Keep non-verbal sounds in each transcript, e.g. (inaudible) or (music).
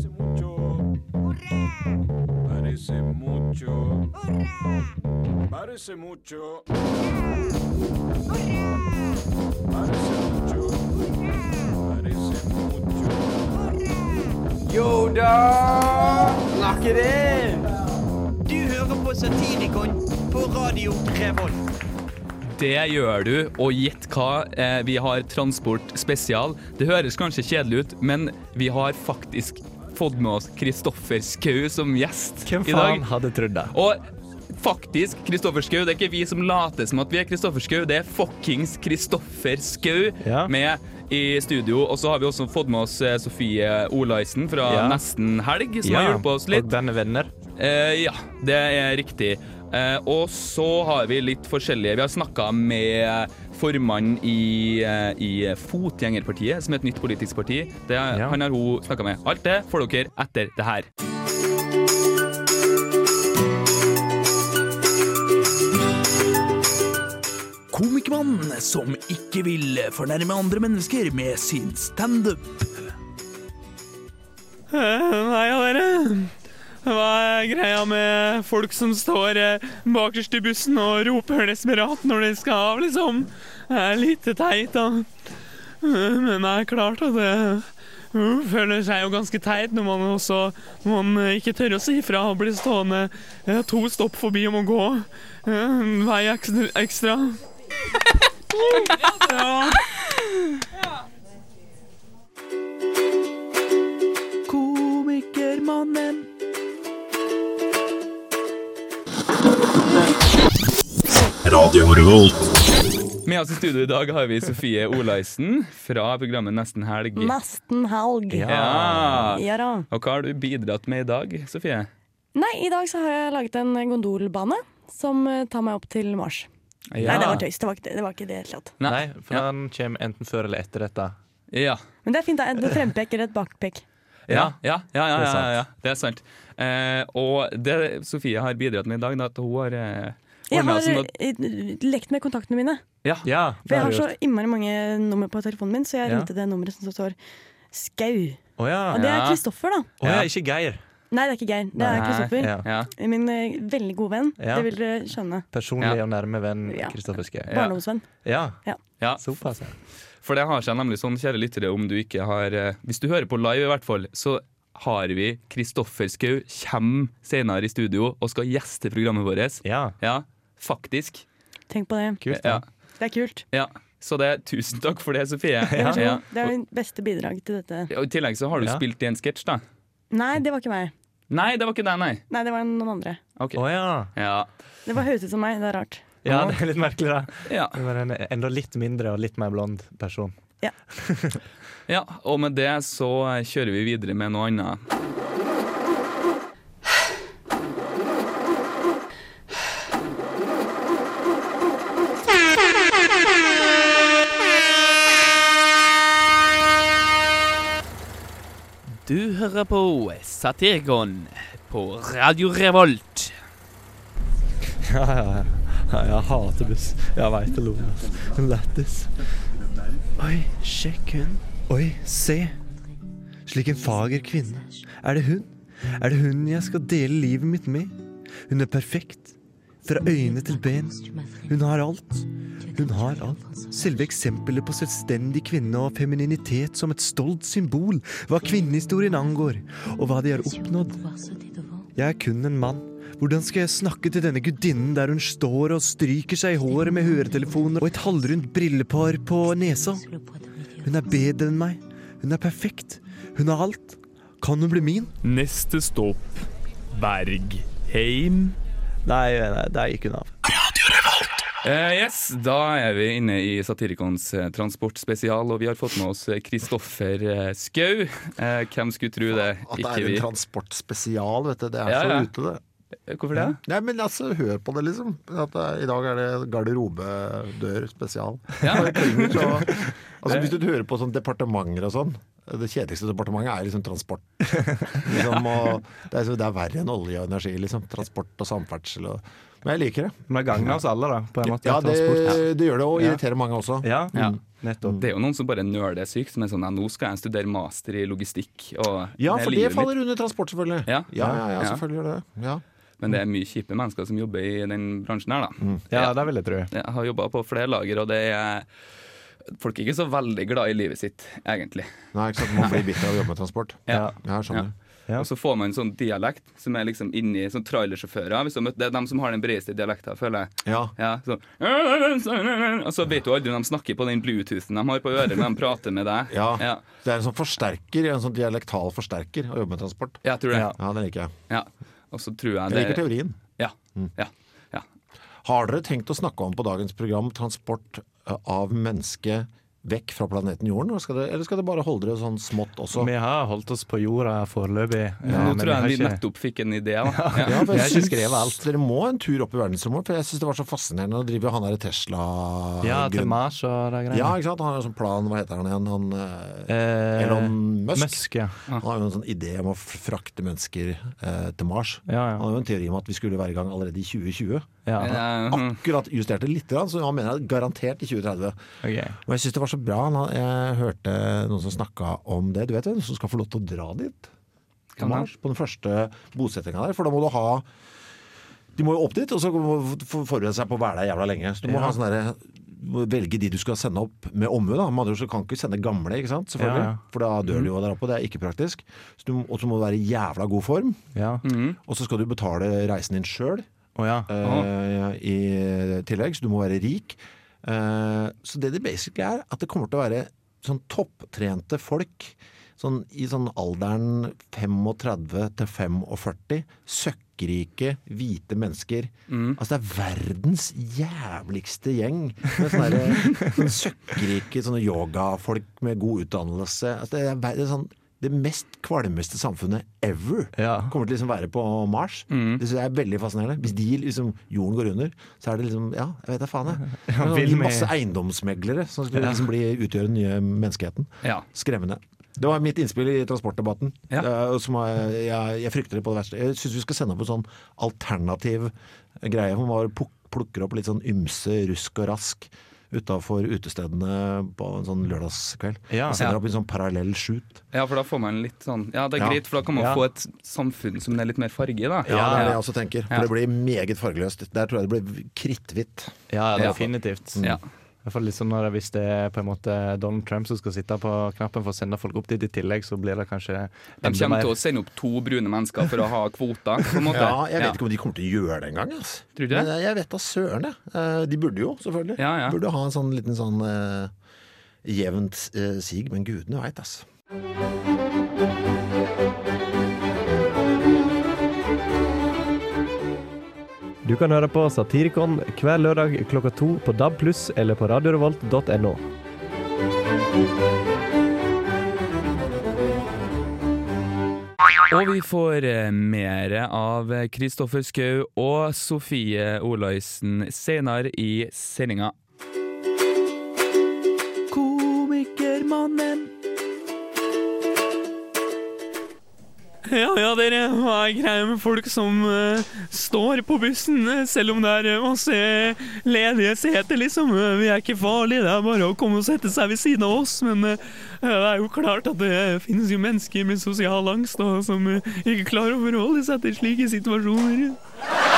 Parece mucho. Parece mucho. Parece mucho. Parece mucho. Yo da! Lock it in! Du hører på Satirikon på Radio Revolt. Det gjør du, og gjett hva, eh, vi har Transport spesial. Det høres kanskje kjedelig ut, men vi har faktisk fått med oss Kristoffer Schou som gjest Hvem i dag. faen hadde trodd det? Og faktisk, Kristoffer Schou, det er ikke vi som later som at vi er Kristoffer Schou, det er fuckings Kristoffer Schou Ja. med i studio. Og så har vi også fått med oss eh, Sofie Olaisen fra Ja. Nesten Helg, som har hjulpet oss litt. Og denne venner. Eh, ja, det er riktig. Eh, og så har vi litt forskjellige Vi har snakka med formannen i, eh, i Fotgjengerpartiet, som er et nytt politisk parti. Det, Ja. Han har hun snakka med. Alt det får dere etter det her. Komikermannen som ikke vil fornærme andre mennesker med sin standup. Hei, dere. Hva er greia med folk som står eh, bakerst i bussen og roper desperat når de skal av, liksom? Det er litt teit, da. Men det er klart at det uh, føler seg jo ganske teit når man også man ikke tør å si fra og blir stående eh, to stopp forbi om å gå eh, en vei ekstra. ekstra. (laughs) Ja. Komikermannen. Med oss i studio i dag har vi Sofie Olaisen fra programmet Nesten helg. Nesten helg. Ja. Ja da. Og hva har du bidratt med i dag, Sofie? Nei, i dag så har jeg laget en gondolbane som eh, tar meg opp til Mars. Nei, det var tøys. Det var ikke det, det, var ikke det helt slett. Nei. For Ja. den kommer enten før eller etter dette. Ja. Men det er fint. Et frempek eller et bakpek. Ja, ja, ja, ja, Det er ja, sant. ja, det er sant. Eh, og det Sofie har bidratt med i dag, da, at hun har eh, Jeg har at, eh, lekt med kontaktene mine. ja, Ja, For jeg har så innmari mange nummer på telefonen min, så jeg Ja. ringte det nummeret som står Skau. Oh, ja. Og det er Kristoffer, da. Oh, ja, ikke Geir. Nei, det er ikke Geir. Det er Kristoffer. Ja. Min uh, veldig gode venn. Ja. Det vil dere skjønne. Personlig Ja. og nærme venn. Kristoffer Schou. Ja. Barndomsvenn. Ja, ja. såpass. ja. For det har seg nemlig sånn, kjære lyttere, om du ikke har uh, Hvis du hører på live, i hvert fall, så har vi Kristoffer Schou kommer senere i studio og skal gjeste programmet vårt. Ja, Ja, faktisk. Tenk på det. kult. Ja. Det er kult. ja. Så det, tusen takk for det, Sofie. Ja. Det er mitt beste bidrag til dette. Og I tillegg så har du Ja. spilt i en sketsj, da. Nei, det var ikke meg. Nei, det var ikke deg, nei. Nei, det var noen andre. Okay. Oh, ja. Ja. Det var høres ut som meg. Det er rart. ja, det er litt merkelig, da. ja. Det var en enda litt mindre og litt mer blond person. (laughs) Ja, og med det så kjører vi videre med noe annet. Du hører på Satirgon på Radio Revolt. Ja, ja, ja. jeg hater buss. Jeg veit det, Loven. Men lættis. Oi, sjekk hun. Oi, se. Slik en fager kvinne. Er det hun? Er det hun jeg skal dele livet mitt med? Hun er perfekt. Fra øyne til ben. Hun har alt. Hun har alt. Selve eksempelet på selvstendig kvinne og femininitet som et stolt symbol hva kvinnehistorien angår, og hva de har oppnådd. Jeg er kun en mann. Hvordan skal jeg snakke til denne gudinnen der hun står og stryker seg i håret med høretelefoner og et halvrundt brillepar på nesa? Hun er bedre enn meg. Hun er perfekt. Hun har alt. Kan hun bli min? Neste stopp Bergheim. Nei, nei der gikk hun av. Eh, yes, Da er vi inne i Satirikons eh, transportspesial, og vi har fått med oss Kristoffer eh, Skau. Uh, hvem skulle tro det? At det er en transportspesial, vet du. Det er Ja, så ute, det. Hvorfor det? Nei, men altså, hør på det, liksom. At I dag er det garderobedør spesial. Ja. (laughs) Så (laughs) Altså, hvis du hører på sånn departementer og sånn, Det kjedeligste departementet er liksom transport. (laughs) liksom, og det, er, det er verre enn olje og energi, liksom. Transport og samferdsel og Men jeg liker det. Men det gagner oss alle, da. På en måte. Ja, det, det gjør det, og Ja. irriterer mange også. Ja, Ja. nettopp. Det er jo noen som bare nøler sykt, som er sånn ja, nå skal jeg studere master i logistikk. Og Ja, for det faller mitt. under transport, selvfølgelig. Ja. ja, ja, ja Ja. selvfølgelig gjør det. Ja. Men det er mye kjipe mennesker som jobber i den bransjen her, da. Ja, det vil jeg tro. Jeg har jobba på flere lager, og det er Folk er ikke så veldig glad i livet sitt, egentlig. Nei, ikke sant. Man blir bitter av å jobbe med transport. Ja. Ja, jeg skjønner. Ja. Og så får man en sånn dialekt som er liksom inni sånn trailersjåfører. Det er dem som har den bredeste dialekten, føler jeg. Ja. Ja, så, og så vet du aldri om de snakker på den bluetoothen de har på øret når de prater med deg. Ja. Ja, Det er en sånn forsterker, en sånn dialektal forsterker å jobbe med transport. jeg tror det. Ja. Ja, det liker jeg. Ja. Og så tror jeg Jeg liker teorien. Ja. ja. ja. Har dere tenkt å snakke om på dagens program transport eh, av menneske vekk fra planeten Jorden? Eller skal det, eller skal det bare holde dere sånn smått også? Vi har holdt oss på jorda foreløpig. Nå tror jeg vi ikke- nettopp fikk en idé. Da. (laughs) Ja. Ja, for jeg syns alt. Dere må en tur opp i verdensrommet, for jeg syns det var så fascinerende. å drive han derre Tesla Ja, til Mars og det greiene. Ja, ikke sant? Han har jo sånn plan, hva heter han igjen? Han, eh, Eh, Elon Musk. Musk, ja. Han har jo en sånn idé om å frakte mennesker eh, til Mars. Ja, Han har jo en teori om at vi skulle være i gang allerede i 2020. ja. Eh, mhm. Akkurat justert litt, så han mener garantert i 2030. Okay. Og jeg syns det var så bra. Jeg hørte noen som snakka om det. Du vet hvem som skal få lov til å dra dit? Mars, på den første bosettinga der. For da må du ha De må jo opp dit, og så du forberede seg på å være der jævla lenge. Så du må Ja. ha sånn derre velge de du skal sende opp med omhu. da. Så kan du ikke sende gamle, ikke sant? selvfølgelig. Ja, ja. For da dør de jo der oppe, det er ikke praktisk. Så du, og så må du være i jævla god form. Ja. Mhm. Og så skal du betale reisen din sjøl Å ja. oh. i tillegg, så du må være rik. Eh, så det det basically er, at det kommer til å være sånn topptrente folk sånn, i sånn alderen 35 til 45. Søkkrike, hvite mennesker. Altså det er verdens jævligste gjeng. Med sånne, (laughs) sånne søkkrike sånne yogafolk med god utdannelse. Altså det, er, det er sånn det mest kvalmeste samfunnet ever Ja. kommer til å liksom være på Mars. Det synes jeg er veldig fascinerende. Hvis de liksom, jorden går under, så er det liksom Ja, jeg vet da faen, jeg. (laughs) Vi- masse eiendomsmeglere som skal liksom bli, utgjøre den nye menneskeheten. Ja. Skremmende. Det var mitt innspill i transportdebatten. Ja. eh, som er, jeg, jeg frykter det på det verste. Jeg syns vi skal sende opp en sånn alternativ greie. Hun bare plukker opp litt sånn ymse rusk og rask utafor utestedene på en sånn lørdagskveld. Ja. Og sender Ja. opp en sånn parallell shoot. ja, for da får man litt sånn Ja, det er Ja. greit, for da kan man Ja. få et samfunn som det er litt mer farge i, da. Ja, det er det jeg også tenker. For Ja. det blir meget fargeløst. Der tror jeg det blir kritthvitt. Ja, Ja. definitivt. Ja. Hvert fall liksom når, Hvis det er på en måte Donald Trump som skal sitte på knappen for å sende folk opp dit i tillegg, så blir det kanskje De kommer mer til å sende opp to brune mennesker for å ha kvoter, på en måte. Ja, jeg vet ikke om de kommer til å gjøre det engang. Altså. Tror du det? Men eh, jeg vet da søren, jeg. Eh, De burde jo, selvfølgelig. Ja, ja. Burde ha en sånn liten sånn uh, jevnt uh, sig, men gudene veit, altså. Du kan høre på Satirikon hver lørdag klokka to på DAB+, eller på radiorevolt.no. Og vi får eh, mer av Kristoffer Schou og Sofie Olaisen senere i sendinga. (laughs) Ja, ja, dere, hva er greia med folk som uh, står på bussen eh, selv om det er eh, masse ledige seter, liksom? Vi er ikke farlige, det er bare å komme og sette seg ved siden av oss. Men det er jo klart at det finnes jo mennesker med sosial angst da, som ikke klarer å forholde seg til slike situasjoner.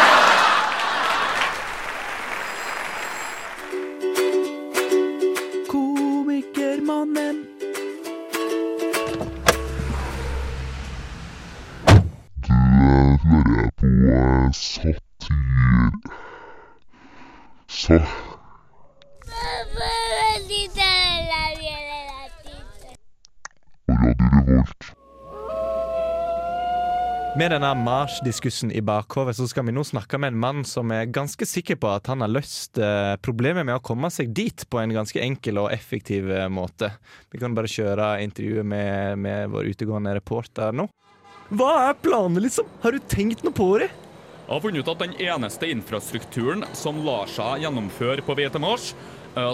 Med denne Mars-diskussen i bakhodet så skal vi nå snakke med en mann som er ganske sikker på at han har løst eh, problemet med å komme seg dit på en ganske enkel og effektiv eh, måte. Vi kan bare kjøre intervjuet med, med vår utegående reporter nå. Hva er planene, liksom? Har du tenkt noe på det? Jeg har funnet ut at den eneste infrastrukturen som lar seg gjennomføre på vei til Mars,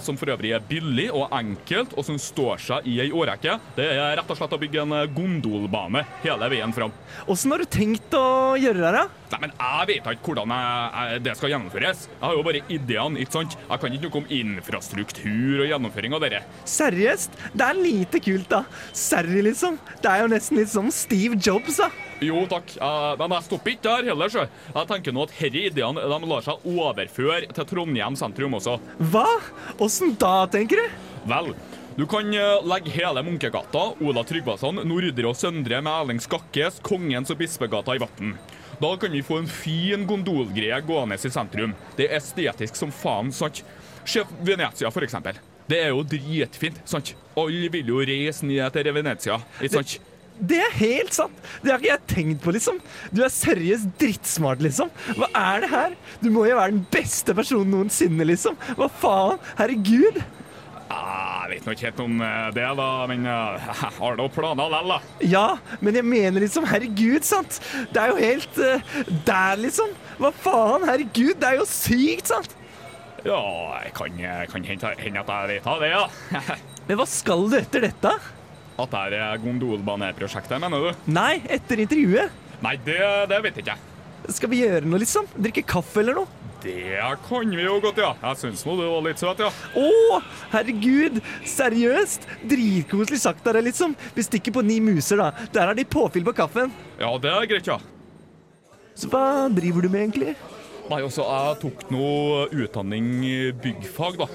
som for øvrig er billig og enkelt, og som står seg i ei årrekke, det er rett og slett å bygge en gondolbane hele veien fram. Åssen har du tenkt å gjøre det, da? Nei, men Jeg vet ikke hvordan jeg, jeg, det skal gjennomføres. Jeg har jo bare ideene. ikke sant? Jeg kan ikke noe om infrastruktur og gjennomføring av dette. Seriøst? Det er lite kult, da. Serry, liksom. Det er jo nesten litt som Steve Jobs, da. Jo, takk. uh, men jeg stopper ikke der heller, sjø. Jeg tenker nå at disse ideene de lar seg overføre til Trondheim sentrum også. Hva? Åssen da, tenker du? Vel, du kan eh, legge hele Munkegata, Ola Tryggvason, Nordre og Søndre med Erling Skakkes, Kongens og Bispegata i vann. Da kan vi få en fin gondolgreie gående i sentrum. Det er estetisk som faen, sant? Se Venezia, for eksempel. Det er jo dritfint, sant? Alle vil jo reise ned til Venezia, ikke sant? Det er helt sant! Det har ikke jeg tenkt på, liksom. Du er seriøst drittsmart, liksom. Hva er det her? Du må jo være den beste personen noensinne, liksom. Hva faen? Herregud. Ah, Jeg vet nå ikke helt om eh, det, da, men eh, jeg (laughs) har da planer likevel, da. Ja, men jeg mener liksom, herregud, sant? Det er jo helt uh, der, liksom. Hva faen? Herregud, det er jo sykt, sant? Ja, jeg kan, kan hende at jeg vet av det, ja. (laughs) Men hva skal du etter dette? At det er gondolbaneprosjektet, mener du? Nei, etter intervjuet. Nei, det, det vet ikke. Skal vi gjøre noe, liksom? Drikke kaffe eller noe? Det kan vi jo godt, ja. Jeg syns nå du var litt søt, ja. Å, herregud! Seriøst? Dritkoselig sagt av deg, liksom. Vi stikker på Ni muser, da. Der har de påfyll på kaffen. Ja, det er greit, ja. Så hva driver du med, egentlig? Nei, altså, jeg tok noe utdanning byggfag, da.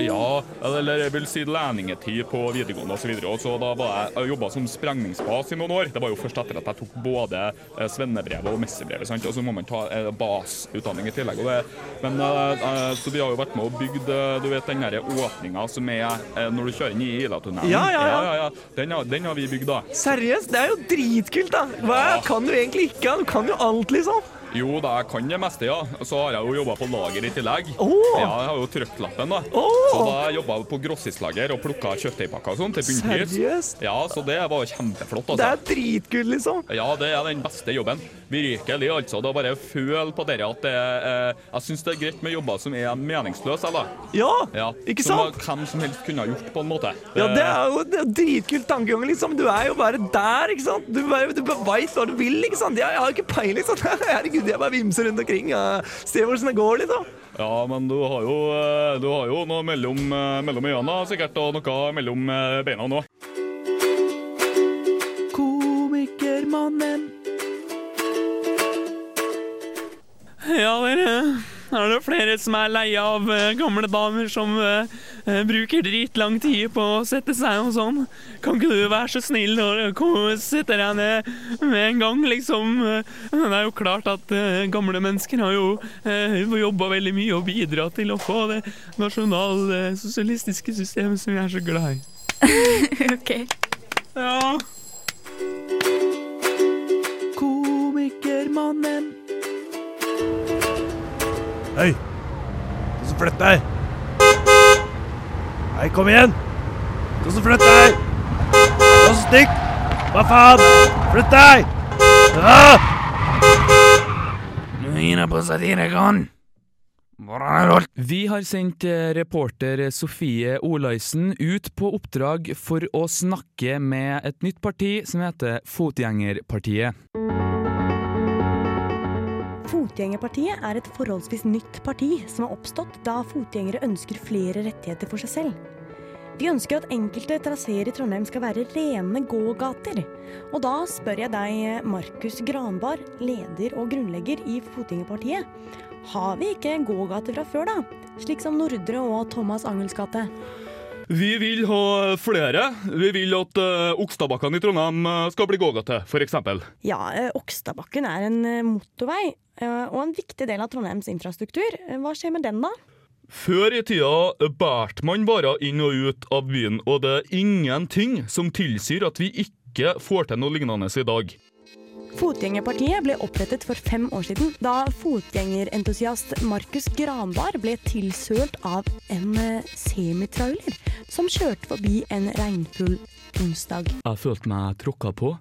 Ja, eller jeg vil si lærlingetid på videregående og så. Og så da var jeg, jobba som sprengningsbas i noen år. Det var jo først etter at jeg tok både eh, svennebrevet og messebrevet, sant. Og så må man ta eh, basutdanning i tillegg. Det, men eh, Så vi har jo vært med og bygd du vet den derre åpninga som er når du kjører inn i Ilatunnelen. Ja, ja, ja. ja, Den, har, den har vi bygd, da. Seriøst? Det er jo dritkult, da. Hva kan du egentlig ikke? Du kan jo alt, liksom. Jo da, jeg kan det meste, ja. Så har jeg jo jobba på lager i tillegg. Oh. Ja, Jeg har jo trøkklappen, da. Oh. Så da jobba jeg på grossistlager og plukka kjøttdeigpakker og sånn til bunnpris. Seriøst? Ja, så det var kjempeflott, kjempeflott, Det altså. er dritkult, liksom. Ja, det er den beste jobben. Virkelig, altså. Da bare føl på dere at det eh, Jeg syns det er greit med jobber som er meningsløse, eller? Ja, Ja, ikke som sant? hvem som helst kunne ha gjort, på en måte. Ja, det er jo det er dritkult tankegang, liksom. Du er jo bare der, ikke sant. Du, bare- du bare veit hva du vil, ikke sant. Jeg, jeg har ikke peiling, sånn. (laughs) Herregud, jeg bare vimser rundt omkring. Ja. Ser hvordan det går, liksom. Ja, men du har jo, eh, du har jo noe mellom, eh, mellom øynene sikkert, og noe mellom eh, beina nå. Er flere som er lei av eh, gamle damer som eh, eh, bruker dritlang tid på å sette seg og sånn? Kan ikke du være så snill og sette deg ned med en gang, liksom? Det er jo klart at gamle mennesker har jo jobba veldig mye og bidratt til å få det nasjonalsosialistiske systemet som vi er så glad i. (laughs) ok. Ja. Komikermannen. Hei! Du som flytt deg! Hei, kom igjen! Du som flytt deg! Du som stikk! Hva faen? Flytt deg! Ah! Nå gir jeg på er? Vi har sendt eh, reporter Sofie Olaisen ut på oppdrag for å snakke med et nytt parti som heter Fotgjengerpartiet. Fotgjengerpartiet er et forholdsvis nytt parti som har oppstått da fotgjengere ønsker flere rettigheter for seg selv. Vi ønsker at enkelte traseer i Trondheim skal være rene gågater. Og da spør jeg deg, Markus Granbar, leder og grunnlegger i Fotgjengerpartiet. Har vi ikke gågater fra før, da? Slik som Nordre og Thomas Angels gate. Vi vil ha flere. Vi vil at uh, Okstadbakken i Trondheim eh, skal bli gågate, f.eks. Ja, eh, Okstadbakken er en eh, motorvei eh, og en viktig del av Trondheims infrastruktur. Eh, Hva skjer med den, da? Før i tida bærte man varer inn og ut av byen, og det er ingenting som tilsier at vi ikke får til noe lignende i dag. Fotgjengerpartiet ble opprettet for fem år siden, da fotgjengerentusiast Markus Granbar ble tilsølt av en eh, semitrailer som kjørte forbi en regnfull onsdag. Jeg følte meg tråkka på,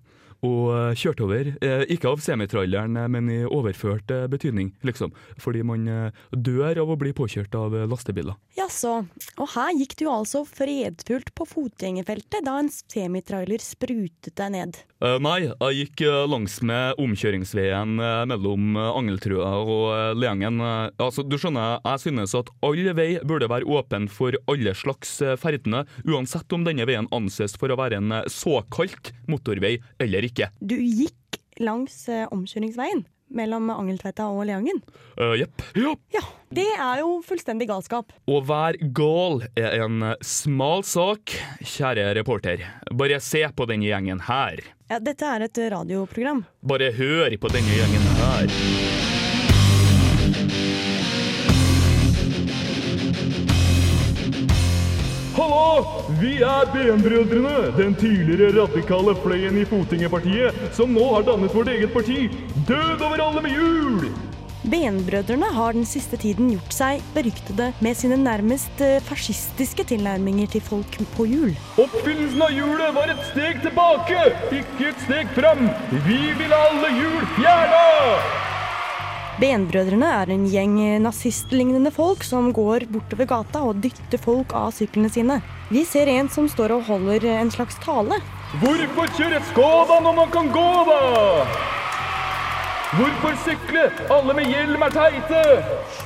og eh, kjørte over. Eh, ikke av semitraileren, eh, men i overført betydning, liksom. Fordi man dør av å bli påkjørt av lastebiler. Jaså. Og her gikk du altså fredfullt på fotgjengerfeltet da en semitrailer sprutet deg ned. Nei, jeg gikk langsmed langs med omkjøringsveien mellom Angeltrua og Leangen. Altså, du skjønner, jeg synes at all vei burde være åpen for alle slags ferdende, uansett om denne veien anses for å være en såkalt motorvei eller ikke. Du gikk langs eh, omkjøringsveien mellom Angeltveita og Leangen. Uh, yep. Ja. Ja, det er jo fullstendig galskap. Å være gal er en eh, smal sak, kjære reporter. Bare se på denne gjengen her. Ja, dette er et radioprogram. Bare hør på denne gjengen her. Hallo! Vi er BN-brødrene, den tidligere radikale fløyen i Fotingepartiet som nå har dannet vårt eget parti. Død over alle med hjul! BN-brødrene har den siste tiden gjort seg beryktede med sine nærmest eh, fascistiske tilnærminger til folk på hjul. Oppfinnelsen av hjulet var et steg tilbake, ikke et steg fram. Vi vil ha alle hjul fjerna! BN-brødrene er en gjeng nazistlignende folk som går bortover gata og dytter folk av syklene sine. Vi ser en som står og holder en slags tale. Hvorfor kjøre Skoda når man kan gå, da? Hvorfor sykle? Alle med hjelm er teite!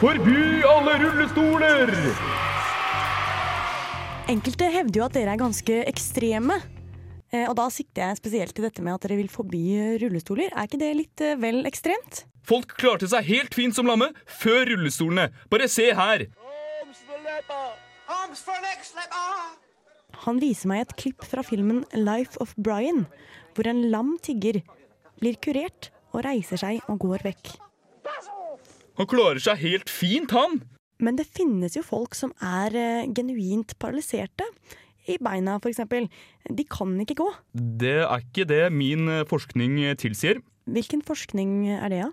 Forby alle rullestoler! Enkelte hevder jo at dere er ganske ekstreme. Eh, Og da sikter jeg spesielt til dette med at dere vil forby rullestoler. Er ikke det litt eh, vel ekstremt? Folk klarte seg helt fint som lamme før rullestolene. Bare se her. Han viser meg et klipp fra filmen Life of Brian, hvor en lam tigger blir kurert og reiser seg og går vekk. Han klarer seg helt fint, han. Men det finnes jo folk som er eh, genuint paralyserte. I beina, for eksempel. De kan ikke gå. Det er ikke det min eh, forskning eh, tilsier. Hvilken forskning er det, da?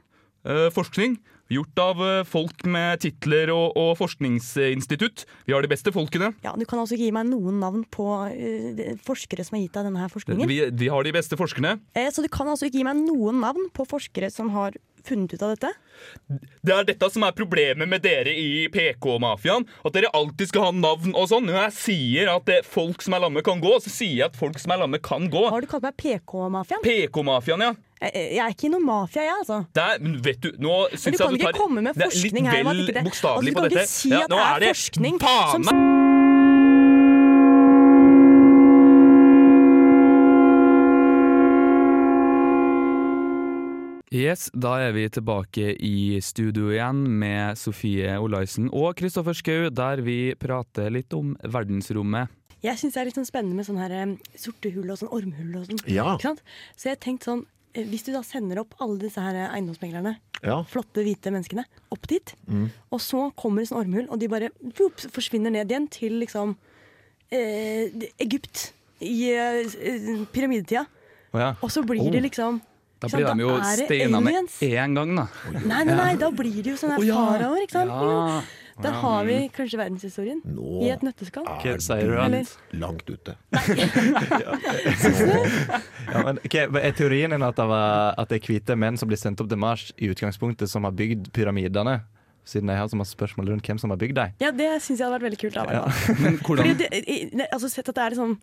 Eh, forskning gjort av folk med titler og, og forskningsinstitutt. Vi har de beste folkene. Ja, Du kan altså ikke gi meg noen navn på uh, forskere som har gitt deg denne her forskningen. Vi, vi har de beste forskerne. Eh, Så du kan altså ikke gi meg noen navn på forskere som har funnet ut av dette? Det er dette som er problemet med dere i PK-mafiaen. At dere alltid skal ha navn og sånn. Når jeg sier at folk som er lamme kan gå, så sier jeg at folk som er lamme kan gå. Har du kalt meg PK-mafiaen? PK-mafiaen, ja. Jeg, jeg er ikke i noe mafia, jeg, altså. Der, vet du, nå Men syns du kan jeg du ikke tar komme med forskning litt her. om vel bokstavelig altså, på Du kan dette. ikke si Ja, at det er er det forskning som Yes, da er vi tilbake i studio igjen med Sofie Olaisen og Kristoffer Schou, der vi prater litt om verdensrommet. Jeg syns det er litt sånn spennende med sånne her, um, sorte hull og sånn ormhull og sånn. Ja. Ikke sant? Så jeg tenkte sånn eh, Hvis du da sender opp alle disse her eiendomsmeglerne, Ja. flotte, hvite menneskene, opp dit, Mm. og så kommer det sånn ormhull, og de bare whoops, forsvinner ned igjen til liksom eh, Egypt i eh, pyramidetida. Oh, ja. Og så blir det liksom Da blir de jo steina med én gang, da. Nei, nei, nei, da blir det jo sånne oh, ja. faraoer, ikke sant? Ja. (laughs) Der har vi kanskje verdenshistorien Nå i et nøtteskall. Nå er du Eller- Langt ute. (laughs) (laughs) ja, men, ok, Er teorien din at det, var, at det er hvite menn som blir sendt opp til Mars i utgangspunktet, som har bygd pyramidene? Siden jeg har så masse spørsmål rundt hvem som har bygd dem. Ja, det syns jeg hadde vært veldig kult. Da, Ja. Men hvordan- Fordi det, altså, Sett at det er liksom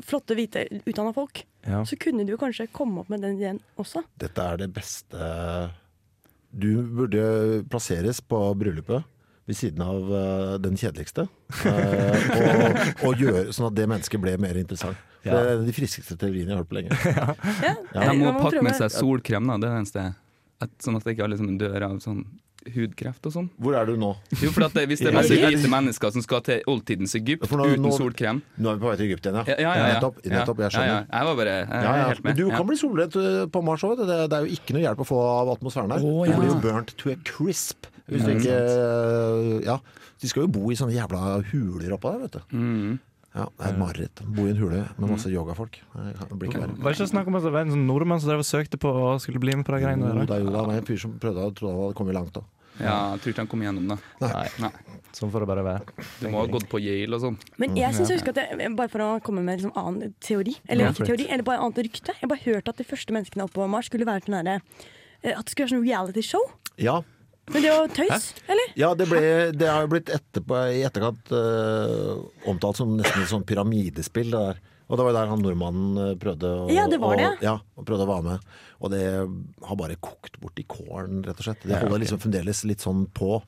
flotte, hvite, utdanna folk, Ja. så kunne du jo kanskje komme opp med den ideen også. Dette er det beste Du burde plasseres på bryllupet ved siden av uh, den kjedeligste. Uh, og, (laughs) og gjøre sånn at det mennesket ble mer interessant. Ja. Det er en de friskeste teoriene jeg har hørt på lenge. (laughs) De må pakke med seg solkrem, da. Det er det eneste. At, sånn at det ikke alle liksom dør av sånn hudkreft og sånn. Hvor er du nå? Jo, for at det, Hvis det er (laughs) masse hvite mennesker som skal til oldtidens Egypt ja, nå- uten nå- solkrem Nå er vi på vei til Egypt igjen, Ja, ja, ja, ja. Nettopp. nettopp jeg Ja, ja, skjønner. Jeg var bare jeg Ja, ja. helt med. Men du ja. kan bli solbrent eh, på Mars òg. Det, det er jo ikke noe hjelp å få av atmosfæren her. Å, Du blir jo burnt to a crisp. Hvis du ikke eh, Ja. De skal jo bo i sånne jævla huler oppå der, vet du. Mm. Ja, det er et mareritt. Bo i en hule med masse yogafolk. Det blir ikke verre. Var det ikke snakk om at det var en sånn nordmann som drev og søkte på og skulle bli med på de greiene der? det er jo da, det var en fyr som prøvde og trodde han hadde kommet langt. Da. Ja, jeg tror ikke han kom gjennom det. Nei. Sånn får det bare være. Du må ha gått på Yale og sånn. Men jeg synes jeg husker at jeg, bare for å komme med en liksom annen teori, eller Ja. ikke teori, eller bare annet rykte Jeg bare hørte at de første menneskene oppe på Mars skulle være til den eh, At det skulle være sånn reality show. Ja. Men det var tøys, eller? Ja, det, ble, det har jo blitt etterpå, i etterkant uh, omtalt som nesten et sånn pyramidespill. Det der. Og det var jo der han nordmannen eh, prøvde å, Ja, det var det. Og, ja, og prøvde å være med. Og det har bare kokt bort i kålen, rett og slett. Det holder liksom fremdeles litt sånn på.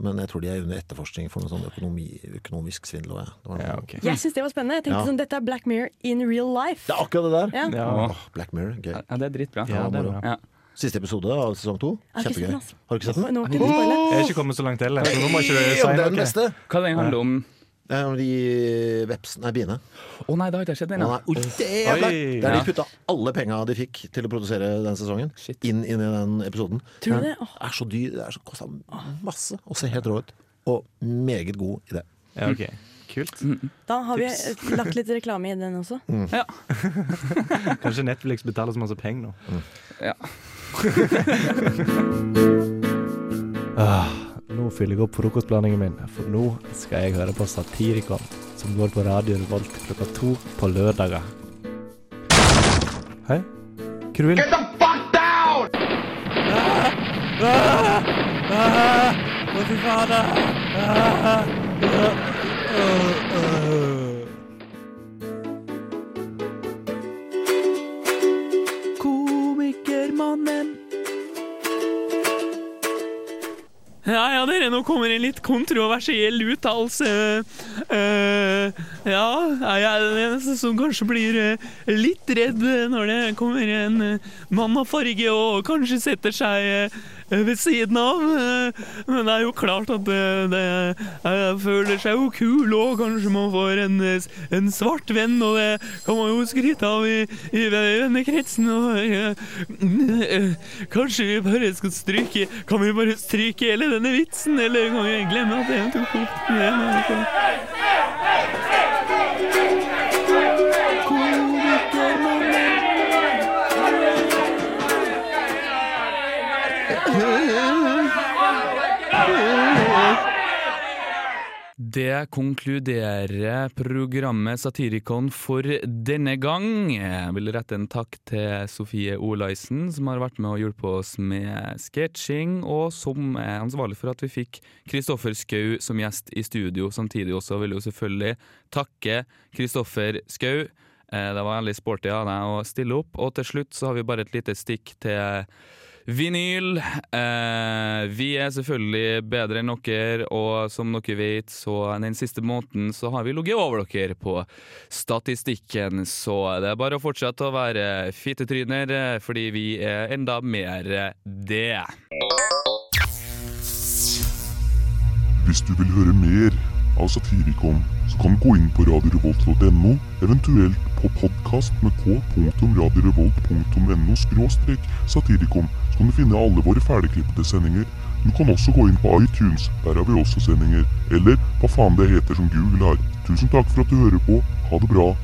Men jeg tror de er under etterforskning for noe sånn økonomi, økonomisk svindel. også, Ja. Det var noe- Jeg syns det var spennende. Jeg tenkte Ja. sånn, Dette er Black Mirror in real life. Det er akkurat det der. Ja. Åh, Black Mirror, gøy. Ja, det er dritbra. Ja, det er bra. Siste episode av sesong to. Kjempegøy. altså. Har du ikke sett den? Nå må du. Jeg er ikke kommet så langt heller, så nå må ikke du si det er den noe. beste. Hva den handler om? Det er om de vepsene Nei, biene. Å nei, det har ikke jeg sett Å, ennå. nei, oi, jævla. Oi. Der de putta alle penga de fikk til å produsere den sesongen, inn, inn i den episoden. Tror du det? Åh. er så dyr. Det er så kosta masse og ser helt rå ut. Og meget god idé. Ja, ok. Kult. Da har vi eh, lagt litt reklame i den også. Ja. (laughs) Kanskje Netflix betaler så masse penger nå. Ja. (laughs) Ah, nå fyller jeg opp frokostblandingen min, for nå skal jeg høre på Satirikon, som går på Radio Revolt klokka to på lørdager. Hei? Hva du vil? Get the fuck down! Ah, ah, ah, fy fader! Ah, ah, ah, ah, ah. Kommer en litt kontroversiell uttalelse. Eh, ja, jeg er den eneste som kanskje blir eh, litt redd når det kommer en mann av farge og kanskje setter seg eh, ved siden av. eh, men det er jo klart at eh, det eh, føler seg jo kul, og kanskje man får en, eh, en svart venn, og det kan man jo skryte av i, i vennekretsen. Og, eh, eh, kanskje vi bare skal stryke Kan vi bare stryke hele denne vitsen, eller kan vi glemme at en tok opp den? Hey! Det konkluderer programmet Satirikon for denne gang. Jeg vil rette en takk til Sofie Olaisen, som har vært med og hjulpet oss med sketsjing, og som er ansvarlig for at vi fikk Kristoffer Skau som gjest i studio. Samtidig også vil jeg selvfølgelig takke Kristoffer Skau. Eh, Det var veldig sporty av deg å stille opp. Og til slutt så har vi bare et lite stikk til Vinyl. Eh, vi er selvfølgelig bedre enn dere, og som dere vet, så den siste måneden så har vi ligget over dere på statistikken. Så det er bare å fortsette å være fittetryner, eh, fordi vi er enda mer det. Hvis du vil høre mer av Satirikon, så kan du gå inn på radiorevolt.no, eventuelt på podkast med k.radiorevolt.no skråstrek satirikon, så kan du finne alle våre ferdigklippede sendinger. Du kan også gå inn på iTunes, der har vi også sendinger. Eller hva faen det heter som Google har. Tusen takk for at du hører på. Ha det bra.